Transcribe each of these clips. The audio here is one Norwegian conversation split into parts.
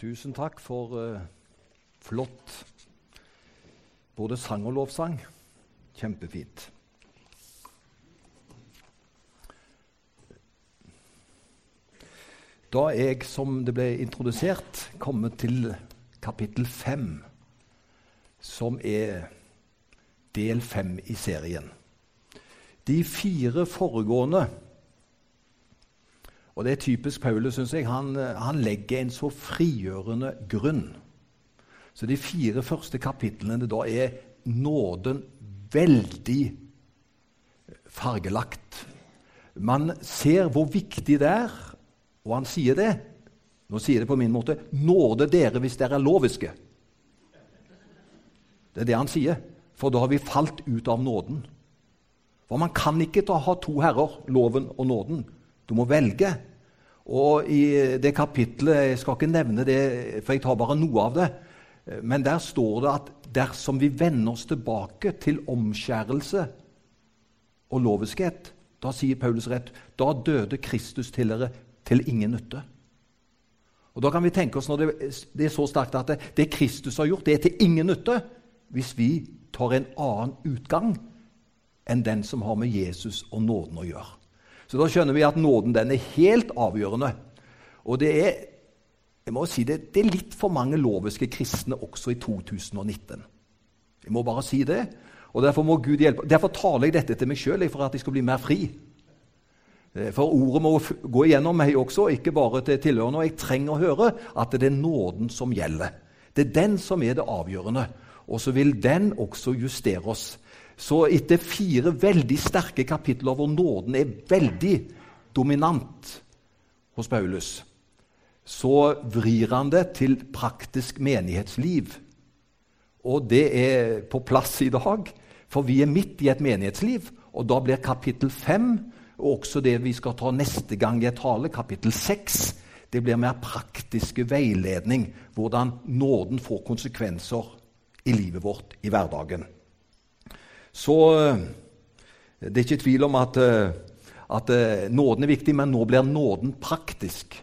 Tusen takk for uh, flott både sang og lovsang. Kjempefint. Da er jeg, som det ble introdusert, kommet til kapittel fem, som er del fem i serien. De fire foregående og det er typisk Paulus, syns jeg. Han, han, legger en så frigjørende grunn. Så de fire første kapitlene, da er nåden veldig fargelagt. Man ser hvor viktig det er, og han sier det. Nå sier jeg det på min måte nåde dere hvis dere er loviske. Det er det han sier, for da har vi falt ut av nåden. For man kan ikke ta, ha to herrer, loven og nåden. Du må velge. Og i det kapitlet Jeg skal ikke nevne det, for jeg tar bare noe av det. Men der står det at dersom vi vender oss tilbake til omskjærelse og loviskhet, da sier Paulus rett, da døde Kristus til dere til ingen nytte. Og Da kan vi tenke oss når det, er så sterkt at det, det, Kristus har gjort, det er til ingen nytte hvis vi tar en annen utgang enn den som har med Jesus og nåden å gjøre. Så da skjønner vi at nåden den er helt avgjørende. Og det er, jeg må si det, det er litt for mange loviske kristne også i 2019. Jeg må bare si det. Og Derfor må Gud hjelpe. Derfor taler jeg dette til meg sjøl, for at jeg skal bli mer fri. Eh, for ordet må gå igjennom meg også, ikke bare til tilhørende. Og jeg trenger å høre at det er nåden som gjelder. Det er den som er det avgjørende. Og så vil den også justere oss. Så etter fire veldig sterke kapitler hvor nåden er veldig dominant hos Paulus, så vrir han det til praktisk menighetsliv. Og det er på plass i dag, for vi er midt i et menighetsliv. Og da blir kapittel fem, og også det vi skal ta neste gang jeg taler, kapittel seks, det blir mer praktiske veiledning, hvordan nåden får konsekvenser i livet vårt i hverdagen. Så eh, det er ikke tvil om at, eh, at eh, nåden er viktig, men nå blir nåden praktisk.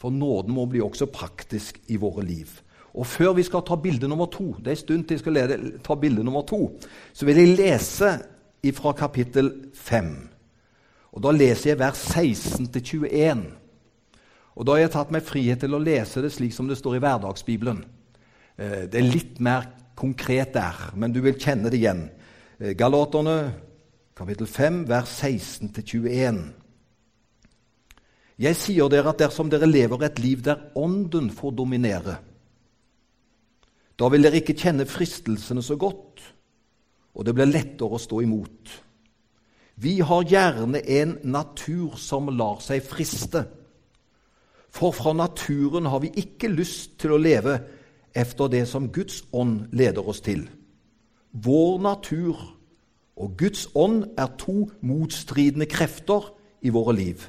For nåden må bli også praktisk i våre liv. Og Før vi skal ta bilde nummer to, det er en stund til jeg skal lede, ta bilde nummer to, så vil jeg lese fra kapittel 5. Og Da leser jeg vers 16-21. Og Da har jeg tatt meg frihet til å lese det slik som det står i Hverdagsbibelen. Det er litt mer konkret der, men du vil kjenne det igjen. Eh, Galaterne kapittel 5, vers 16-21. Jeg sier dere at dersom dere lever et liv der Ånden får dominere, da vil dere ikke kjenne fristelsene så godt, og det blir lettere å stå imot. Vi har gjerne en natur som lar seg friste. For fra naturen har vi ikke lyst til å leve efter det som Guds ånd leder oss til. Vår natur og Guds ånd er to motstridende krefter i våre liv.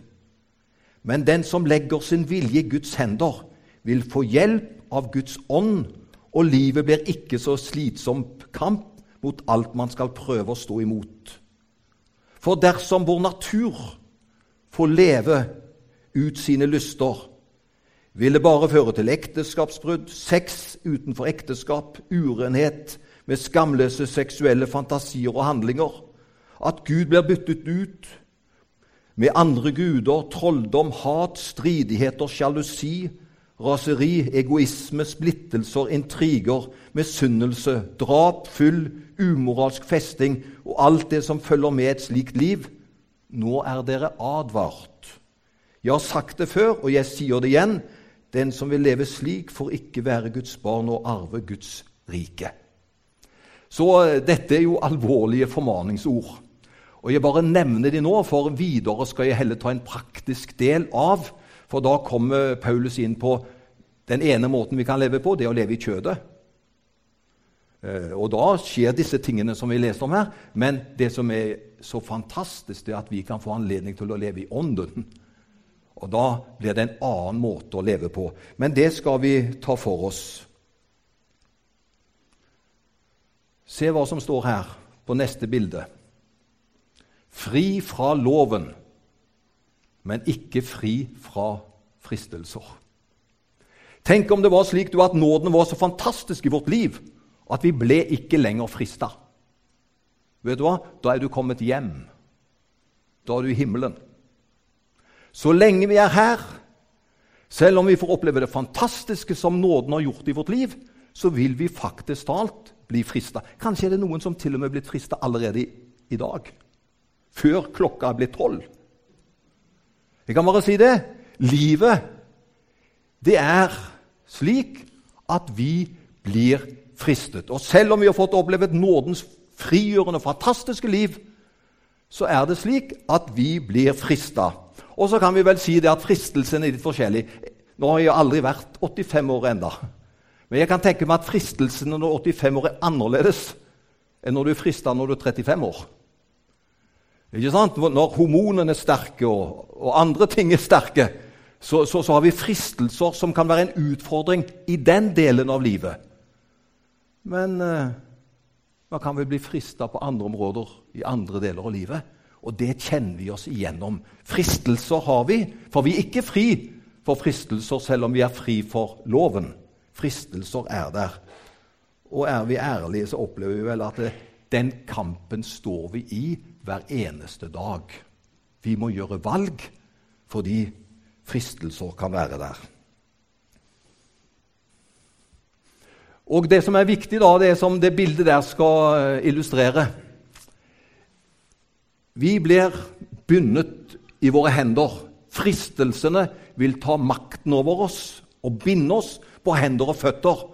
Men den som legger sin vilje i Guds hender, vil få hjelp av Guds ånd, og livet blir ikke så slitsom kamp mot alt man skal prøve å stå imot. For dersom vår natur får leve ut sine lyster, vil det bare føre til ekteskapsbrudd, sex utenfor ekteskap, urenhet, med skamløse seksuelle fantasier og handlinger. At Gud blir byttet ut med andre guder, trolldom, hat, stridigheter, sjalusi, raseri, egoisme, splittelser, intriger, misunnelse, drap, fyll, umoralsk festing og alt det som følger med et slikt liv. Nå er dere advart. Jeg har sagt det før, og jeg sier det igjen. Den som vil leve slik, får ikke være Guds barn og arve Guds rike. Så eh, dette er jo alvorlige formaningsord. Og Jeg bare nevner de nå, for videre skal jeg heller ta en praktisk del av. For da kommer Paulus inn på den ene måten vi kan leve på, det er å leve i kjødet. Eh, og da skjer disse tingene som vi leser om her. Men det som er så fantastisk, det er at vi kan få anledning til å leve i ånden. Og da blir det en annen måte å leve på. Men det skal vi ta for oss. Se hva som står her på neste bilde. Fri fra loven, men ikke fri fra fristelser. Tenk om det var slik at nåden var så fantastisk i vårt liv at vi ble ikke lenger frista. Vet du hva? Da er du kommet hjem. Da er du i himmelen. Så lenge vi er her, selv om vi får oppleve det fantastiske som nåden har gjort i vårt liv, så vil vi faktisk talt bli frista. Kanskje er det noen som til og med er blitt frista allerede i, i dag. Før klokka er blitt tolv. Jeg kan bare si det. Livet, det er slik at vi blir fristet. Og selv om vi har fått oppleve et nådens frigjørende, fantastiske liv, så er det slik at vi blir frista. Og så kan vi vel si det at fristelsen er litt forskjellig. Nå har jeg aldri vært 85 år enda. Men jeg kan tenke meg at fristelsene når du er 85 år, er annerledes enn når du er frista når du er 35 år. Ikke sant? Når hormonene er sterke og, og andre ting er sterke, så, så, så, har vi fristelser som kan være en utfordring i den delen av livet. Men eh, man kan vel bli frista på andre områder i andre deler av livet. Og det kjenner vi oss igjennom. Fristelser har vi, for vi er ikke fri for fristelser selv om vi er fri for loven. Fristelser er der. Og er vi ærlige, så opplever vi vel at det, den kampen står vi i hver eneste dag. Vi må gjøre valg fordi fristelser kan være der. Og Det som er viktig, da, det som det bildet der skal eh, illustrere Vi blir bundet i våre hender. Fristelsene vil ta makten over oss og binde oss på hender og føtter.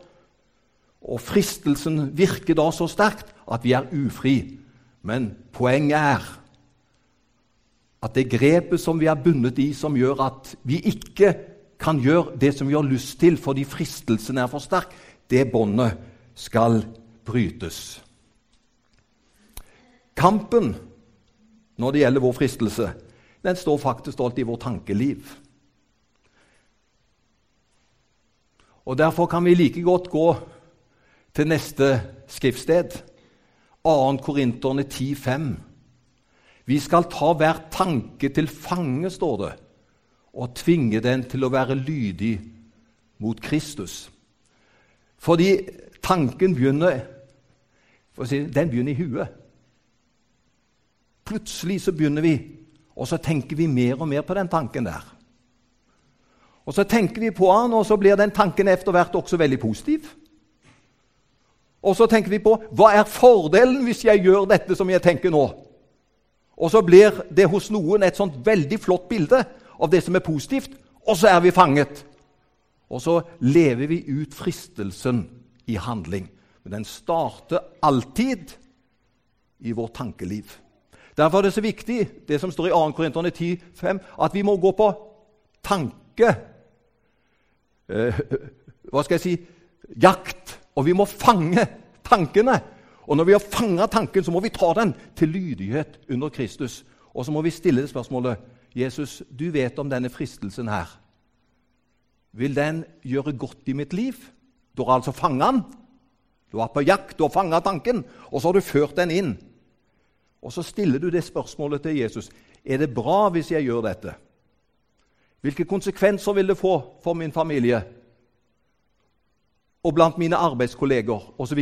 Og fristelsen virker da så sterkt at vi er ufri. Men poenget er at det grepet som vi er bundet i, som gjør at vi ikke kan gjøre det som vi har lyst til fordi fristelsen er for sterk, det båndet skal brytes. Kampen når det gjelder vår fristelse, den står faktisk alltid i vår tankeliv. Og Derfor kan vi like godt gå til neste skriftsted, 2. Korinterne 10,5. Vi skal ta hver tanke til fange, står det, og tvinge den til å være lydig mot Kristus. Fordi tanken begynner den begynner i huet. Plutselig så begynner vi, og så tenker vi mer og mer på den tanken der. Og Så tenker vi på den, og så blir den tanken etter hvert også veldig positiv. Og så tenker vi på hva er fordelen hvis jeg gjør dette som jeg tenker nå? Og så blir det hos noen et sånt veldig flott bilde av det som er positivt, og så er vi fanget. Og så lever vi ut fristelsen i handling. Men den starter alltid i vårt tankeliv. Derfor er det så viktig, det som står i 2. Korinterne 10,5, at vi må gå på tanke eh, Hva skal jeg si jakt. Og vi må fange tankene. Og når vi har fanga tanken, så må vi ta den til lydighet under Kristus. Og så må vi stille det spørsmålet Jesus, du vet om denne fristelsen her. Vil den gjøre godt i mitt liv? Du har altså fanga den. Du er på jakt, du har fanga tanken, og så har du ført den inn. Og så stiller du det spørsmålet til Jesus. Er det bra hvis jeg gjør dette? Hvilke konsekvenser vil det få for min familie og blant mine arbeidskolleger osv.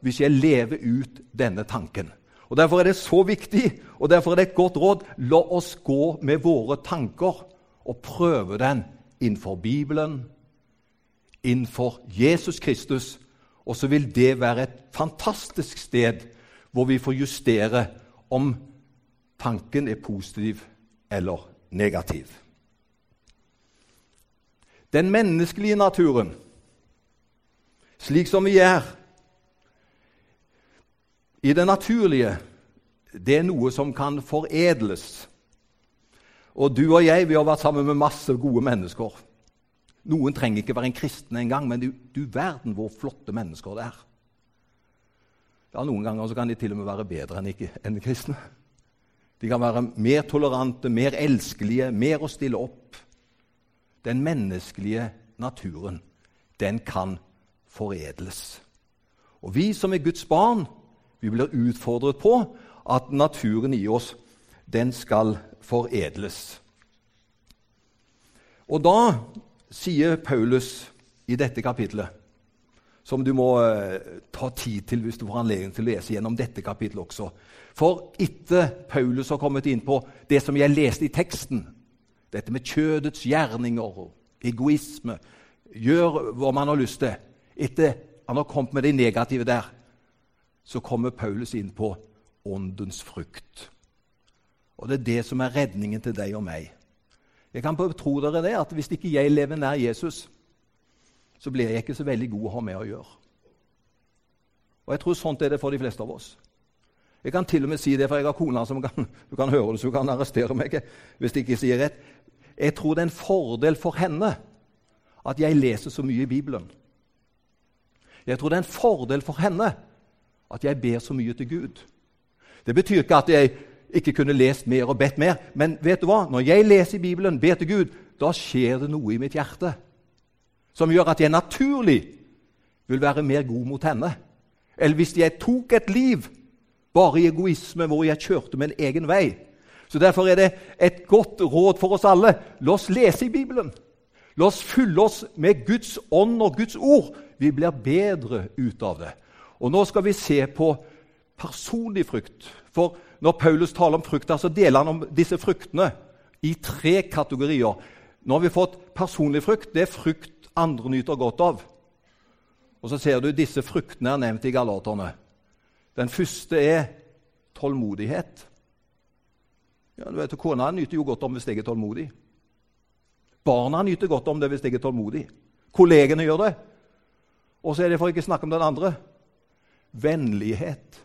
hvis jeg lever ut denne tanken? Og Derfor er det så viktig, og derfor er det et godt råd la oss gå med våre tanker og prøve den innenfor Bibelen, innenfor Jesus Kristus. Og så vil det være et fantastisk sted hvor vi får justere om tanken er positiv eller negativ. Den menneskelige naturen, slik som vi er i det naturlige, det er noe som kan foredles. Og du og jeg vi har vært sammen med masse gode mennesker. Noen trenger ikke være en kristen engang, men du, du verden hvor flotte mennesker det er. Ja, Noen ganger kan de til og med være bedre enn, ikke, enn kristne. De kan være mer tolerante, mer elskelige, mer å stille opp. Den menneskelige naturen, den kan foredles. Og vi som er Guds barn, vi blir utfordret på at naturen i oss, den skal foredles. Og da sier Paulus i dette kapitlet som du må eh, ta tid til hvis du får anledning til å lese gjennom dette kapittelet også. For etter Paulus har kommet inn på det som jeg leste i teksten, dette med kjødets gjerninger og egoisme, gjør hva man har lyst til Etter han har kommet med det negative der, så kommer Paulus inn på åndens frukt. Og det er det som er redningen til deg og meg. Jeg kan tro dere det at hvis ikke jeg lever nær Jesus, så blir jeg ikke så veldig god å ha med å gjøre. Og jeg tror sånt er det for de fleste av oss. Jeg kan til og med si det, for jeg har kona som kan, du kan høre det, så hun kan arrestere meg hvis de ikke sier rett. Jeg tror det er en fordel for henne at jeg leser så mye i Bibelen. Jeg tror det er en fordel for henne at jeg ber så mye til Gud. Det betyr ikke at jeg ikke kunne lest mer og bedt mer, men vet du hva? når jeg leser i Bibelen, ber til Gud, da skjer det noe i mitt hjerte som gjør at jeg naturlig vil være mer god mot henne. Eller hvis jeg tok et liv bare i egoisme, hvor jeg kjørte min egen vei. Så Derfor er det et godt råd for oss alle. La oss lese i Bibelen. La oss fylle oss med Guds ånd og Guds ord. Vi blir bedre ut av det. Og Nå skal vi se på personlig frukt. For når Paulus taler om frukter, så deler han om disse fruktene i tre kategorier. Nå har vi fått personlig frukt. Det er frukt andre nyter godt av. Og så ser du disse fruktene er nevnt i Galaterne. Den første er tålmodighet. Ja, du vet, Kona nyter jo godt om hvis jeg er tålmodig. Barna nyter godt om det hvis jeg er tålmodig. Kollegene gjør det. Og så er det for ikke å snakke om den andre vennlighet.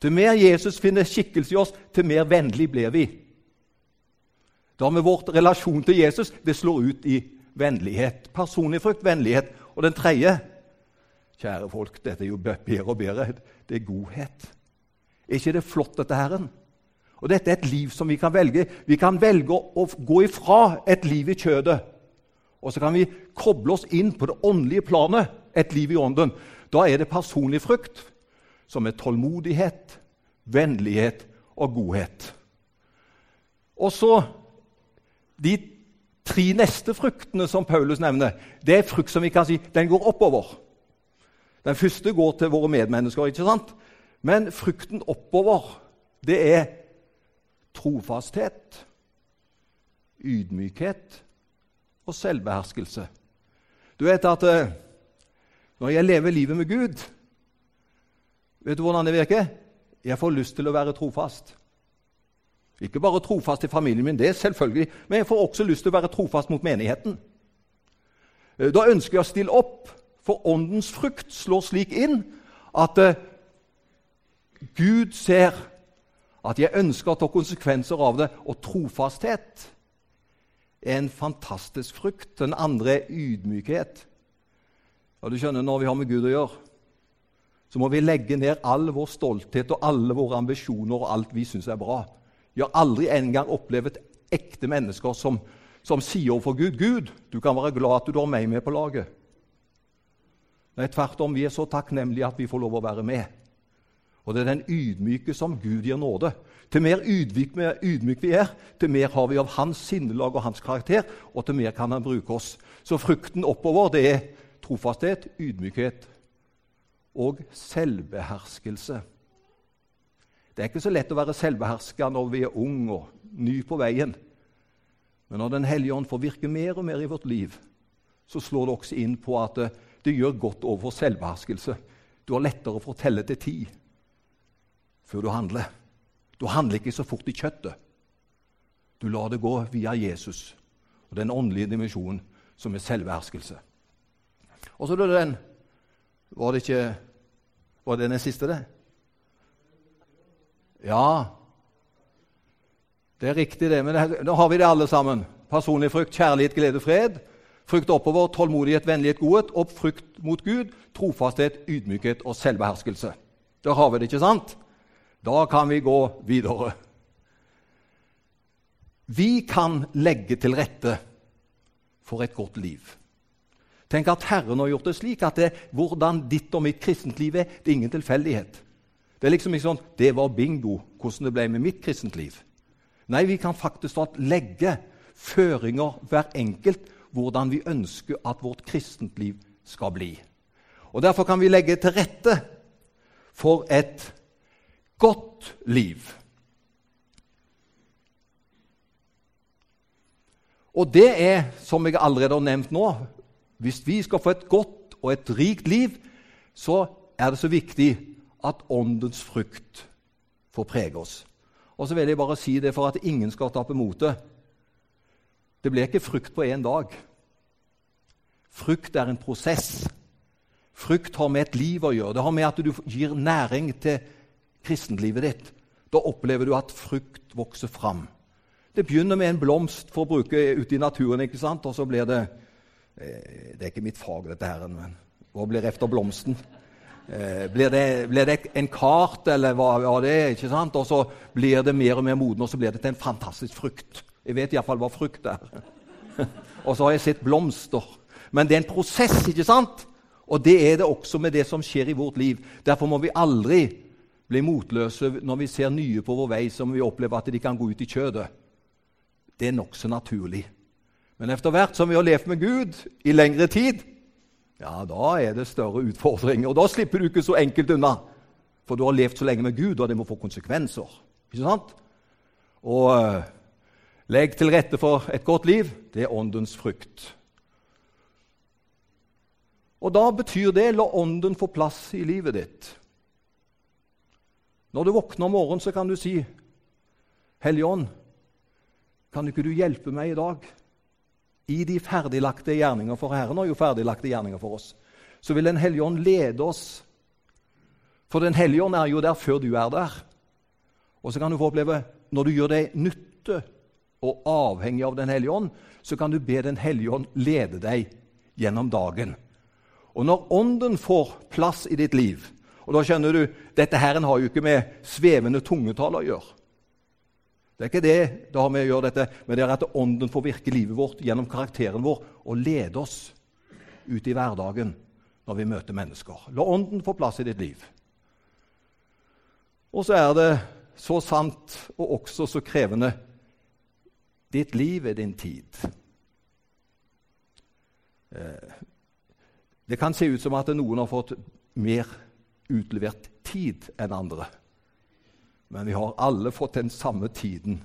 Til mer Jesus finner skikkelse i oss, til mer vennlig blir vi. Da med vårt relasjon til Jesus det slår ut i vennlighet. Personlig frukt, vennlighet. Og den tredje Kjære folk, dette er jo bedre og bedre. Det er godhet. Er ikke det flott, dette Herren? Og Dette er et liv som vi kan velge. Vi kan velge å gå ifra et liv i kjødet. Og så kan vi koble oss inn på det åndelige planet, et liv i ånden. Da er det personlig frukt, som er tålmodighet, vennlighet og godhet. Og så de tre neste fruktene som Paulus nevner, det er frukt som vi kan si den går oppover. Den første går til våre medmennesker, ikke sant? men frukten oppover, det er trofasthet, ydmykhet og selvbeherskelse. Du vet at eh, når jeg lever livet med Gud Vet du hvordan det virker? Jeg får lyst til å være trofast. Ikke bare trofast til familien min, det er selvfølgelig, men jeg får også lyst til å være trofast mot menigheten. Eh, da ønsker jeg å stille opp, for åndens frukt slår slik inn at uh, Gud ser at jeg ønsker å ta konsekvenser av det, og trofasthet er en fantastisk frukt. Den andre er ydmykhet. Ja, du skjønner, Når vi har med Gud å gjøre, så må vi legge ned all vår stolthet og alle våre ambisjoner og alt vi syns er bra. Jeg har aldri engang opplevd ekte mennesker som, som sier overfor Gud Gud, du kan være glad at du har meg med på laget. Nei, tvert om, vi er så takknemlige at vi får lov å være med. Og det er den ydmyke som Gud gir nåde. Til mer ydmyk, ydmyk vi er, til mer har vi av hans sinnelag og hans karakter, og til mer kan han bruke oss. Så frukten oppover det er trofasthet, ydmykhet og selvbeherskelse. Det er ikke så lett å være selvbeherska når vi er unge og ny på veien. Men når Den hellige ånd får virke mer og mer i vårt liv, så slår det også inn på at det, det gjør godt overfor selvbeherskelse. Du har lettere for å telle til ti før du handler. Du handler ikke så fort i kjøttet. Du lar det gå via Jesus og den åndelige dimensjonen som er selvbeherskelse. Og så er det den Var det ikke Var det den siste, det? Ja, det er riktig, det. Men nå har vi det alle sammen. Personlig frykt, kjærlighet, glede, fred. Frukt oppover, tålmodighet, vennlighet, godhet. Opp frukt mot Gud, trofasthet, ydmykhet og selvbeherskelse. Da har vi det, ikke sant? Da kan vi gå videre. Vi kan legge til rette for et godt liv. Tenk at Herren har gjort det slik at det, hvordan ditt og mitt kristent liv er, det er ingen tilfeldighet. Det er liksom ikke sånn Det var bingo hvordan det ble med mitt kristent liv. Nei, vi kan faktisk legge føringer hver enkelt hvordan vi ønsker at vårt kristent liv skal bli. Og Derfor kan vi legge til rette for et godt liv. Og det er, som jeg allerede har nevnt nå, hvis vi skal få et godt og et rikt liv, så er det så viktig at åndens frukt får prege oss. Og så vil jeg bare si det for at ingen skal tape motet. Det blir ikke frukt på én dag. Frukt er en prosess. Frukt har med et liv å gjøre. Det har med at du gir næring til kristenlivet ditt. Da opplever du at frukt vokser fram. Det begynner med en blomst for å bruke ute i naturen, ikke sant? og så blir det eh, Det er ikke mitt fag, dette her, men hva blir efter blomsten? Eh, blir det, blir det, en kart, eller hva, hva det er? ikke? Og så blir det mer og mer moden, og så blir det til en fantastisk frukt. Jeg vet iallfall hva frukt er. og så har jeg sett blomster. Men det er en prosess, ikke sant? Og det er det også med det som skjer i vårt liv. Derfor må vi aldri bli motløse når vi ser nye på vår vei som vi opplever at de kan gå ut i kjødet. Det er nokså naturlig. Men etter hvert som vi har levd med Gud i lengre tid, ja, da er det større utfordringer. Og da slipper du ikke så enkelt unna. For du har levd så lenge med Gud, og det må få konsekvenser. Ikke sant? Og uh, legg til rette for et godt liv. Det er åndens frukt. Og da betyr det la ånden få plass i livet ditt. Når du våkner om morgenen, så kan du si, 'Hellige ånd, kan ikke du hjelpe meg i dag?' I de ferdiglagte gjerninger, for Herren og jo ferdiglagte gjerninger for oss. Så vil Den hellige ånd lede oss. For Den hellige ånd er jo der før du er der. Og så kan du få oppleve, når du gjør deg nytte og avhengig av Den hellige ånd, så kan du be Den hellige ånd lede deg gjennom dagen. Og når Ånden får plass i ditt liv og da skjønner du, Dette her har jo ikke med svevende tungetall å gjøre. Det er ikke det det har med å gjøre dette, men det er at Ånden får virke livet vårt gjennom karakteren vår og lede oss ut i hverdagen når vi møter mennesker. La Ånden få plass i ditt liv. Og så er det så sant og også så krevende ditt liv er din tid. Eh, det kan se ut som at noen har fått mer utlevert tid enn andre. Men vi har alle fått den samme tiden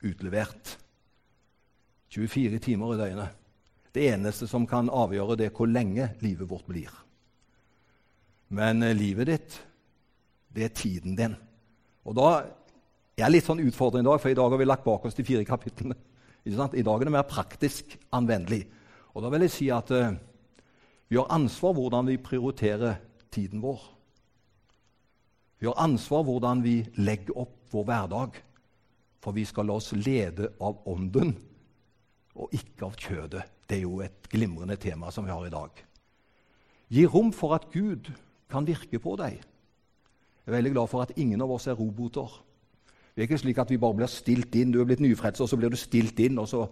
utlevert. 24 timer i døgnet. Det eneste som kan avgjøre, det er hvor lenge livet vårt blir. Men eh, livet ditt, det er tiden din. Og da er litt sånn utfordring i dag, for i dag har vi lagt bak oss de fire kapitlene. I dag er det mer praktisk anvendelig. Og da vil jeg si at uh, vi har ansvar hvordan vi prioriterer tiden vår. Vi har ansvar hvordan vi legger opp vår hverdag. For vi skal la oss lede av Ånden og ikke av kjødet. Det er jo et glimrende tema som vi har i dag. Gi rom for at Gud kan virke på deg. Jeg er veldig glad for at ingen av oss er roboter. Det er ikke slik at vi bare blir stilt inn. Du er blitt nyfrelst, og så blir du stilt inn, og så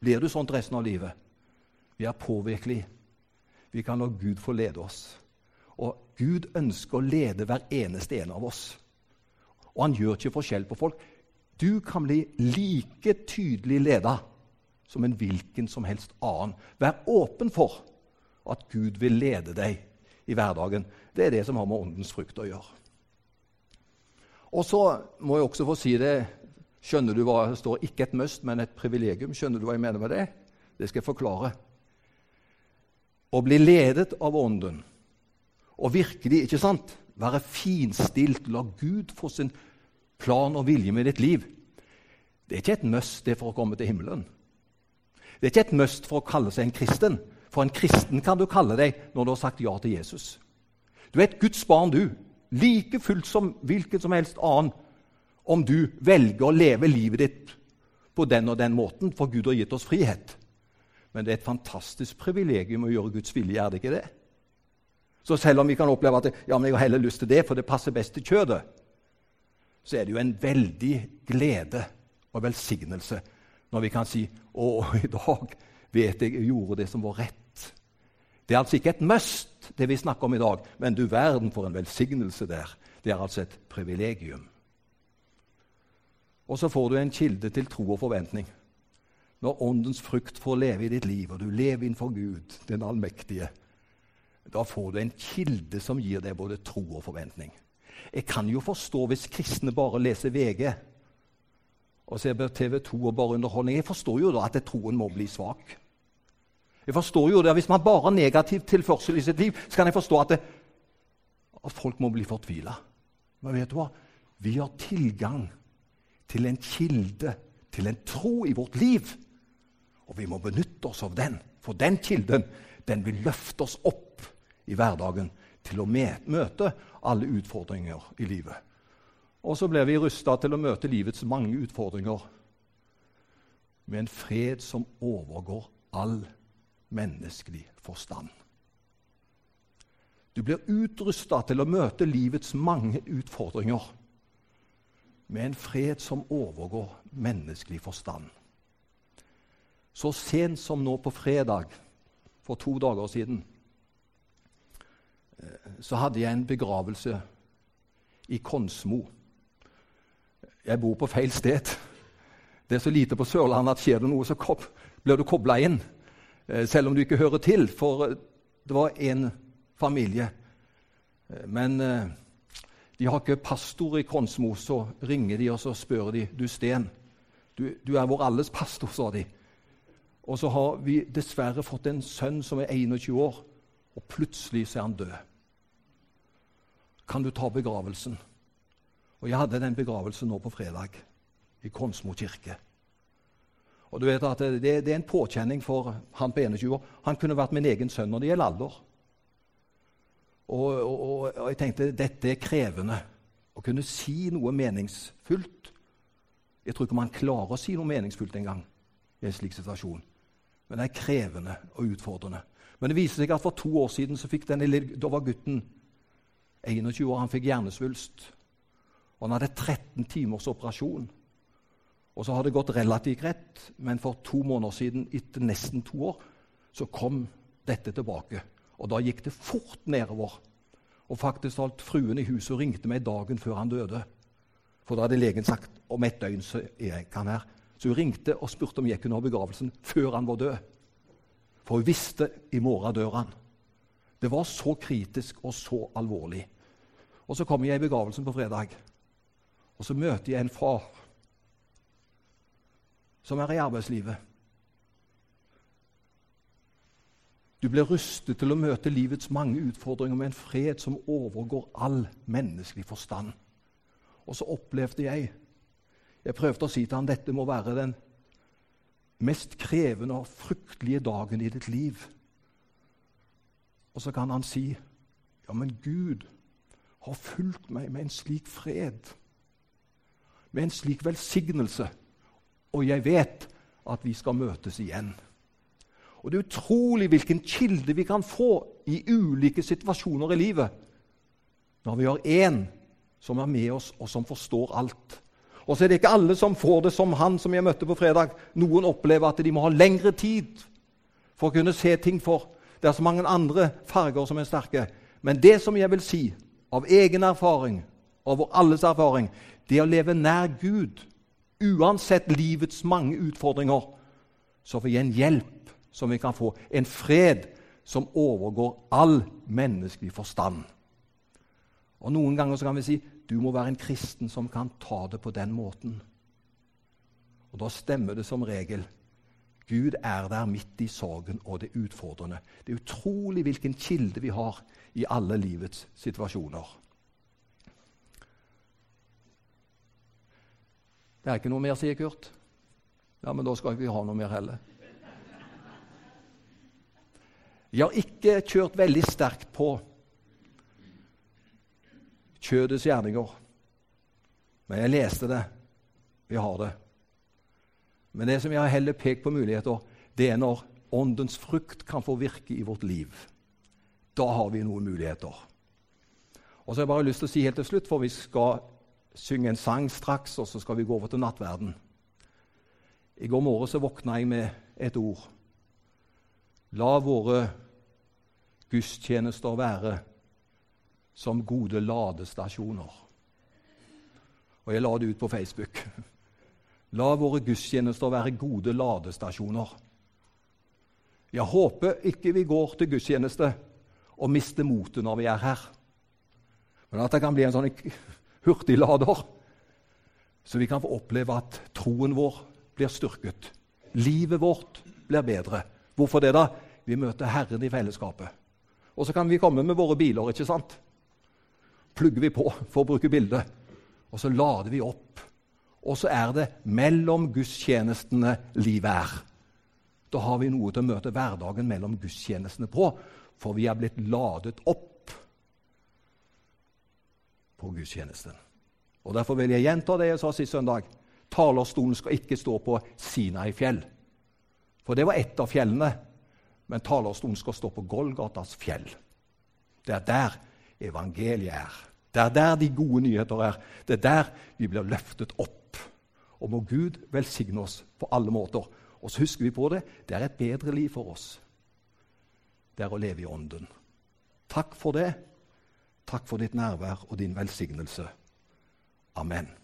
blir du sånn resten av livet. Vi er påvirkelige. Vi kan la Gud få lede oss. Og Gud ønsker å lede hver eneste en av oss. Og han gjør ikke forskjell på folk. Du kan bli like tydelig leda som en hvilken som helst annen. Vær åpen for at Gud vil lede deg i hverdagen. Det er det som har med åndens frukt å gjøre. Og så må jeg også få si det Skjønner du hva det står? Ikke et must, men et privilegium. Skjønner du hva jeg mener med det? Det skal jeg forklare å bli ledet av Ånden og virkelig ikke sant, være finstilt, la Gud få sin plan og vilje med ditt liv Det er ikke et must det for å komme til himmelen. Det er ikke et must for å kalle seg en kristen. For en kristen kan du kalle deg når du har sagt ja til Jesus. Du er et Guds barn, du. Like fullt som hvilken som helst annen om du velger å leve livet ditt på den og den måten, for Gud har gitt oss frihet. Men det er et fantastisk privilegium å gjøre Guds vilje, er det ikke det? Så selv om vi kan oppleve at ja, men jeg har heller lyst til det, for det passer best til kjødet, så er det jo en veldig glede og velsignelse når vi kan si å, i dag vet jeg jeg gjorde det som var rett. Det er altså ikke et must, det vi snakker om i dag, men du verden for en velsignelse der. Det er altså et privilegium. Og så får du en kilde til tro og forventning. når åndens frukt får leve i ditt liv, og du lever innenfor Gud, den allmektige, da får du en kilde som gir deg både tro og forventning. Jeg kan jo forstå hvis kristne bare leser VG og ser TV 2 og bare underholdning. Jeg forstår jo da at troen må bli svak. Jeg forstår jo det, Hvis man bare har negativ tilførsel i sitt liv, så kan jeg forstå at, det, at folk må bli fortvila. Men vet du hva? Vi har tilgang til en kilde, til en tro i vårt liv. Og vi må benytte oss av den, for den kilden den vil løfte oss opp i hverdagen til å møte alle utfordringer i livet. Og så blir vi rusta til å møte livets mange utfordringer med en fred som overgår all menneskelig forstand. Du blir utrusta til å møte livets mange utfordringer med en fred som overgår menneskelig forstand. Så sent som nå på fredag for to dager siden eh, så hadde jeg en begravelse i Konsmo. Jeg bor på feil sted. Det er så lite på Sørlandet at skjer det noe, så blir du kobla inn. Eh, selv om du ikke hører til, for eh, det var en familie. Men de har ikke pastor i Konsmo, så ringer de og så spør de, du Sten, du, du er vår alles pastor, sa de. Og så har vi dessverre fått en sønn som er 21 år, og plutselig så er han død. Kan du ta begravelsen? Og Jeg hadde den begravelsen nå på fredag i Konsmo kirke. Og du vet at det, det, er en påkjenning for han på 21 år. Han kunne vært min egen sønn når det gjelder alder. Og, og, og jeg tenkte dette er krevende. Å kunne si noe meningsfullt. Jeg tror ikke man klarer å si noe meningsfullt engang i en slik situasjon. Men det er krevende og utfordrende. Men det viser seg at for to år siden så fikk denne, da var gutten 21 år. Han fikk hjernesvulst. Og han hadde 13 timers operasjon. Og så har det gått relativt greit, men for to måneder siden, etter nesten to år, så kom dette tilbake. Og da gikk det fort nedover. Og faktisk alt fruen i huset ringte meg dagen før han døde. For da hadde legen sagt om et døgn så er jeg kan her. Så hun ringte og spurte om jeg kunne ha begravelsen før han var død. For hun visste i morgen dør han. Det var så kritisk og så alvorlig. Og Så kommer jeg i begravelsen på fredag, og så møter jeg en far som er i arbeidslivet. Du blir rustet til å møte livets mange utfordringer med en fred som overgår all menneskelig forstand. Og så opplevde jeg jeg prøvde å si til han, dette må være den mest krevende og fryktelige dagen i ditt liv. Og så kan han si, 'Ja, men Gud har fulgt meg med en slik fred, med en slik velsignelse, og jeg vet at vi skal møtes igjen.' Og Det er utrolig hvilken kilde vi kan få i ulike situasjoner i livet når vi har én som er med oss, og som forstår alt. Og så er det ikke alle som får det som han som jeg møtte på fredag. Noen opplever at de må ha lengre tid for å kunne se ting for. Det er så mange andre farger som er sterke. Men det som jeg vil si av egen erfaring, over alles erfaring, det å leve nær Gud, uansett livets mange utfordringer, så får vi en hjelp som vi kan få. En fred som overgår all menneskelig forstand. Og Noen ganger så kan vi si du må være en kristen som kan ta det på den måten. Og Da stemmer det som regel. Gud er der midt i sorgen og det utfordrende. Det er utrolig hvilken kilde vi har i alle livets situasjoner. Det er ikke noe mer, sier Kurt. Ja, men da skal vi ikke ha noe mer heller. Jeg har ikke kjørt veldig sterkt på kjødets gjerninger. Men jeg leste det. Vi har det. Men det som jeg har heller pekt på muligheter, det er når åndens frukt kan få virke i vårt liv. Da har vi noen muligheter. Og så har jeg bare lyst til å si helt til slutt, for vi skal synge en sang straks, og så skal vi gå over til nattverden. I går morges våkna jeg med et ord. La våre gudstjenester være som gode ladestasjoner. Og jeg la det ut på Facebook. La våre gudstjenester være gode ladestasjoner. Jeg håper ikke vi går til gudstjeneste og mister motet når vi er her. Men at det kan bli en sånn hurtiglader, så vi kan få oppleve at troen vår blir styrket. Livet vårt blir bedre. Hvorfor det, da? Vi møter Herren i fellesskapet. Og så kan vi komme med våre biler, ikke sant? Plugger vi på, for å bruke bildet, og så lader vi opp. Og så er det mellom gudstjenestene livet er. Da har vi noe til å møte hverdagen mellom gudstjenestene på, for vi er blitt ladet opp på gudstjenesten. Og Derfor vil jeg gjenta det jeg sa sist søndag. Talerstolen skal ikke stå på Sinai fjell. For det var ett av fjellene. Men talerstolen skal stå på Golgatas fjell. Det er der evangeliet er. Det er der de gode nyheter er. Det er der vi blir løftet opp. Og må Gud velsigne oss på alle måter. Og så husker vi på det det er et bedre liv for oss. Det er å leve i Ånden. Takk for det. Takk for ditt nærvær og din velsignelse. Amen.